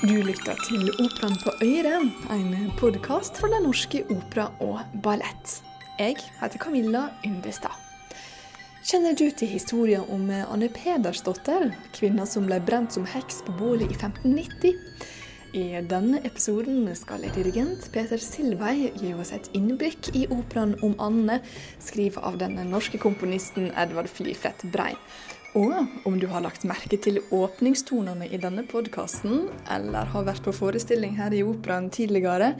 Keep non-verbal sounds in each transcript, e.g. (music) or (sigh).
Du lytter til Operaen på Øyre, en podkast fra Den norske opera og ballett. Jeg heter Camilla Yndestad. Kjenner du til historien om Anne Pedersdotter, kvinna som ble brent som heks på bålet i 1590? I denne episoden skal dirigent Peter Silvei gi oss et innblikk i operaen om Anne, skrevet av den norske komponisten Edvard Fliflet Brei. Og om du har lagt merke til åpningstonene i denne podkasten, eller har vært på forestilling her i operaen tidligere,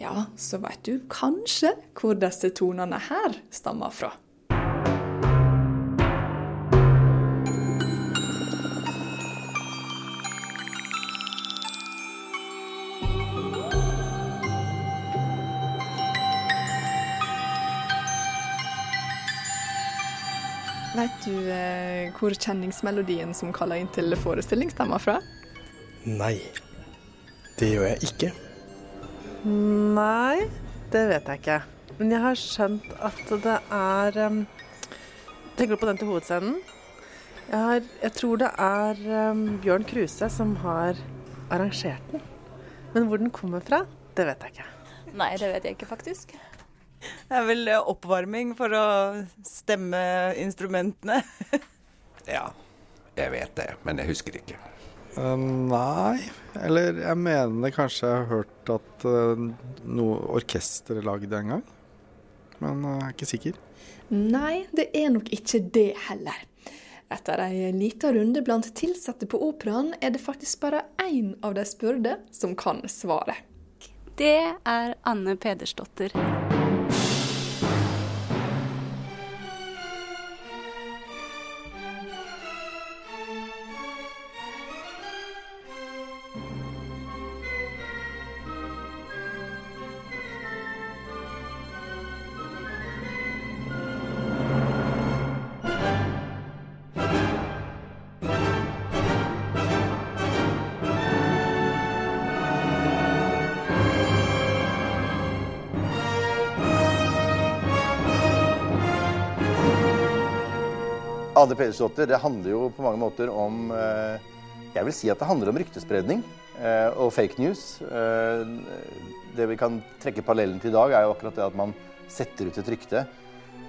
ja, så vet du kanskje hvor disse tonene her stammer fra. Vet du eh, hvor kjenningsmelodien som kaller inn til forestilling stammer fra? Nei, det gjør jeg ikke. Nei, det vet jeg ikke. Men jeg har skjønt at det er um, Tenker du på den til hovedscenen? Jeg, har, jeg tror det er um, Bjørn Kruse som har arrangert den. Men hvor den kommer fra, det vet jeg ikke. Nei, det vet jeg ikke, faktisk. Det er vel oppvarming for å stemme instrumentene. (laughs) ja, jeg vet det, men jeg husker ikke. Uh, nei, eller jeg mener kanskje jeg har hørt at uh, noe orkester lagde en gang. Men uh, jeg er ikke sikker. Nei, det er nok ikke det heller. Etter ei lita runde blant ansatte på operaen, er det faktisk bare én av de spurte som kan svaret. Det er Anne Pedersdotter. Anne Pedersdotter, det handler jo på mange måter om eh, Jeg vil si at det handler om ryktespredning eh, og fake news. Eh, det vi kan trekke parallellen til i dag, er jo akkurat det at man setter ut et rykte.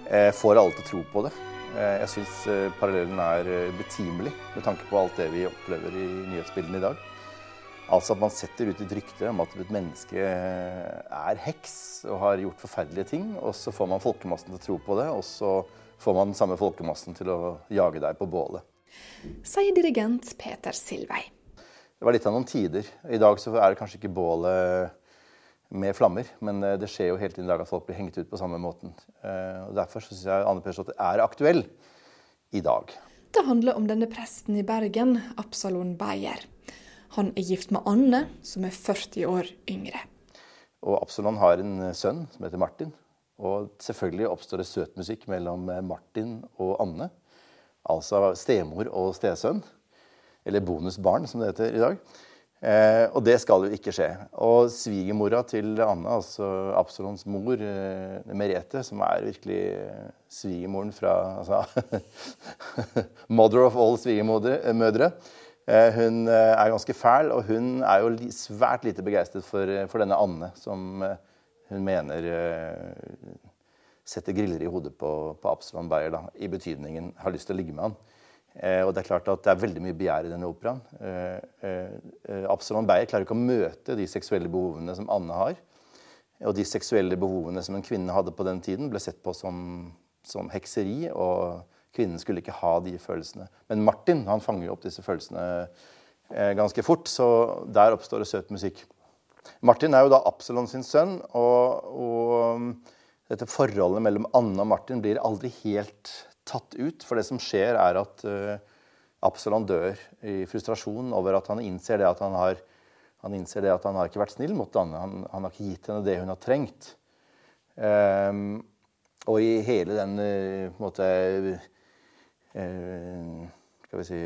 Får alle til å tro på det. Jeg syns parallellen er betimelig med tanke på alt det vi opplever i nyhetsbildene i dag. Altså at man setter ut et rykte om at et menneske er heks og har gjort forferdelige ting, og så får man folkemassen til å tro på det, og så får man den samme folkemassen til å jage deg på bålet. Sier dirigent Peter Silvei. Det var litt av noen tider. I dag så er det kanskje ikke bålet med flammer, men eh, det skjer jo hele tiden i dag at folk blir hengt ut på samme måten. Eh, og Derfor syns jeg Anne Persdotter er aktuell i dag. Det handler om denne presten i Bergen, Absalon Beyer. Han er gift med Anne, som er 40 år yngre. Og Absalon har en sønn som heter Martin. Og selvfølgelig oppstår det søt musikk mellom eh, Martin og Anne. Altså stemor og stesønn. Eller bonusbarn, som det heter i dag. Eh, og det skal jo ikke skje. Og svigermora til Anne, altså Absalons mor, eh, Merete, som er virkelig eh, svigermoren fra altså, (laughs) Mother of all svigermødre. Eh, hun eh, er ganske fæl, og hun er jo svært lite begeistret for, for denne Anne, som hun mener uh, setter griller i hodet på, på Absalon Beyer, i betydningen har lyst til å ligge med han. Uh, og Det er klart at det er veldig mye begjær i denne operaen. Uh, Absalon Beyer klarer ikke å møte de seksuelle behovene som Anne har. Og de seksuelle behovene som en kvinne hadde på den tiden, ble sett på som, som hekseri. og Kvinnen skulle ikke ha de følelsene. Men Martin han fanger opp disse følelsene ganske fort, så der oppstår det søt musikk. Martin er jo da Absalon sin sønn, og, og, dette forholdet mellom Anne og Martin blir aldri helt tatt ut. For det som skjer, er at uh, Absalon dør i frustrasjon over at han innser det at han har han det at han har ikke vært snill mot Anne. Han, han har ikke gitt henne det hun har trengt. Um, og i hele den uh, på en måte uh, skal vi si,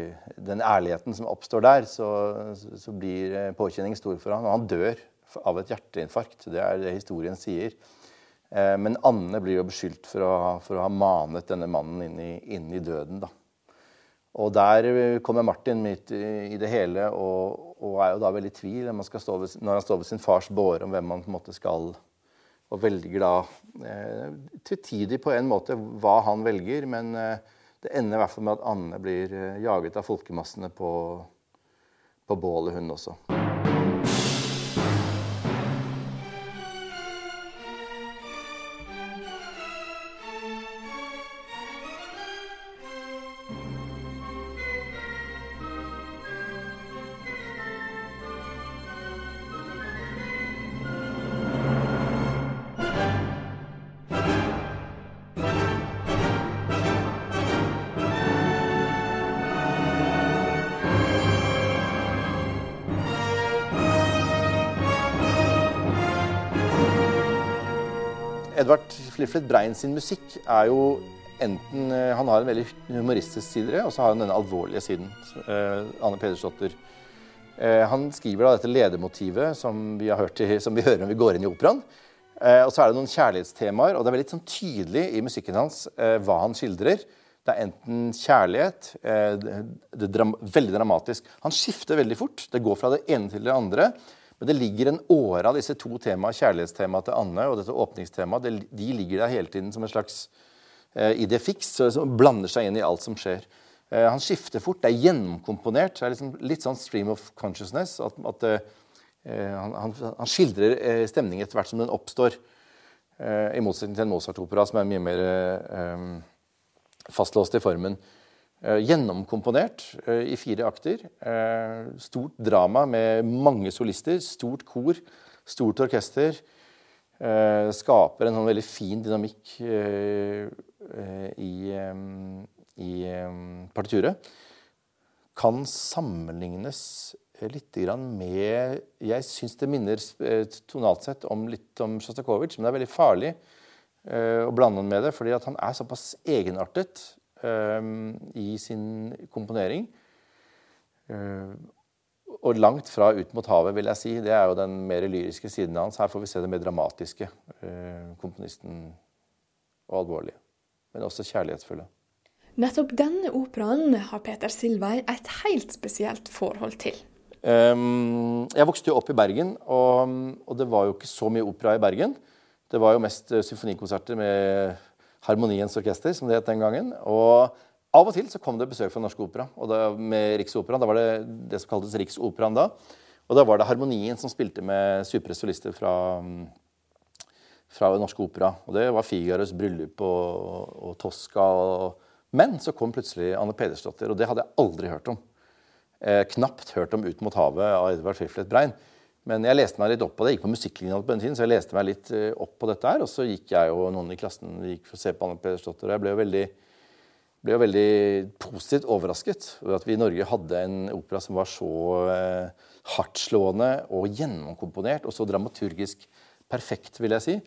den ærligheten som oppstår der, så, så blir påkjenningen stor for han, og han dør av et hjerteinfarkt. Det er det historien sier. Eh, men Anne blir jo beskyldt for å, for å ha manet denne mannen inn i, inn i døden. Da. Og der eh, kommer Martin midt i, det hele og, og er jo da veldig i tvil ved, når han står ved sin fars båre om hvem han på en måte skal Og velger da eh, tvetydig på en måte hva han velger, men eh, det ender i hvert fall med at Anne blir eh, jaget av folkemassene på, på bålet, hun også. Edvard Fliflet Brein sin musikk er jo enten eh, Han har en veldig humoristisk side, og så har han denne alvorlige siden. eh, Anne Pedersdotter. Eh, han skriver da dette ledemotivet som vi, som vi hører når vi går inn i operaen. Og så er det noen kjærlighetstemaer, og det er veldig sånn tydelig i musikken hans hva han skildrer. Det er enten kjærlighet det, er Veldig dramatisk. Han skifter veldig fort. Det går fra det ene til det andre. Men det ligger en åre av disse to temaene, kjærlighetstemaet til Anne og dette åpningstemaet, de ligger der hele tiden som en slags eh, idé som blander seg inn i alt som skjer. Eh, han skifter fort. Det er gjennomkomponert. Det er liksom litt sånn stream of consciousness. At, at eh, han, han, han, skildrer eh, stemning etter hvert som den oppstår. Eh, I motsetning til en Mozart-opera som er mye mer eh, fastlåst i formen. Eh, gjennomkomponert eh, i fire akter. Eh, stort drama med mange solister, stort kor, stort orkester. Skaper en sånn veldig fin dynamikk i, i partituret. Kan sammenlignes litt med Jeg syns det minner tonalt sett om litt om Sjostakovitsj, men det er veldig farlig å blande med det, fordi han er såpass egenartet i sin komponering. Og langt fra ut mot havet, vil jeg si. Det er jo den mer lyriske siden hans. Her får vi se det mer dramatiske. Komponisten og alvorlige. Men også kjærlighetsfulle. Nettopp denne operaen har Peter Silvei et helt spesielt forhold til. Um, jeg vokste jo opp i Bergen, og, og, det var jo ikke så mye opera i Bergen. Det var jo mest symfonikonserter med Harmoniens orkester, som det het den gangen. Og av og til så kom det besøk fra Norsk Opera og da, med Riksoperaen. Da var det det som kaltes Riksoperaen da. Og da var det Harmonien som spilte med supre solister fra, fra Norsk Opera. Og det var Figaros bryllup og, og Tosca. Og, men så kom plutselig Anne Pedersdotter, og det hadde jeg aldri hørt om. Eh, knapt hørt om Ut mot havet av Edvard Fiflet Brein. Men jeg leste meg litt opp på det. Jeg gikk på musikklinja på den tiden, så jeg leste meg litt eh, opp på dette her. Og så gikk jeg og noen i klassen gikk for å se på Anne Pedersdotter. Og jeg ble jo veldig, ble jo veldig positivt overrasket over at vi i Norge hadde en opera som var så eh, hardtslående og gjennomkomponert og så dramaturgisk perfekt, vil jeg si.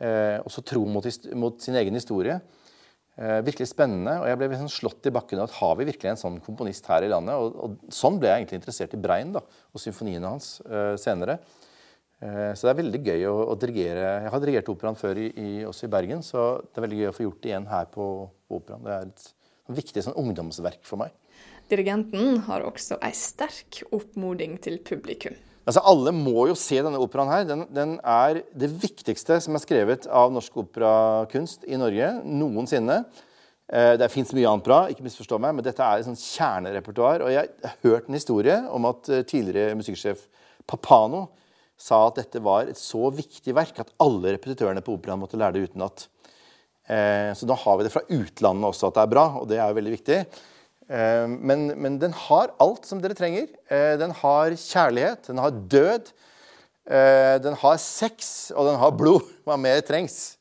Eh, og så tro mot, mot sin egen historie. Eh, virkelig spennende. Og jeg ble liksom slått i bakken av at har vi virkelig en sånn komponist her i landet? Og, og sånn ble jeg egentlig interessert i Brein da, og symfoniene hans uh, senere. Uh, så det er veldig gøy å, å, dirigere. Jeg har dirigert operaen før i, i, også i Bergen, så det er veldig gøy å få gjort det igjen her på, på operaen. Det er et, et viktig sånn ungdomsverk for meg. Dirigenten har også ei sterk oppmoding til publikum. Altså, Alle må jo se denne operaen her. Den, den, er det viktigste som er skrevet av norsk operakunst i Norge noensinne. Eh, det fins mye annet bra, ikke misforstå meg, men dette er et sånt kjernerepertoar. Og jeg har hørt en historie om at eh, tidligere musikksjef Papano sa at dette var et så viktig verk at alle repetitørene på operaen måtte lære det utenat. Eh, så nå har vi det fra utlandet også at det er bra, og det er jo veldig viktig. Eh, men, men, den har alt som dere trenger. Eh, den har kjærlighet, den har død, eh, den har sex, og den har blod. Hva mer trengs?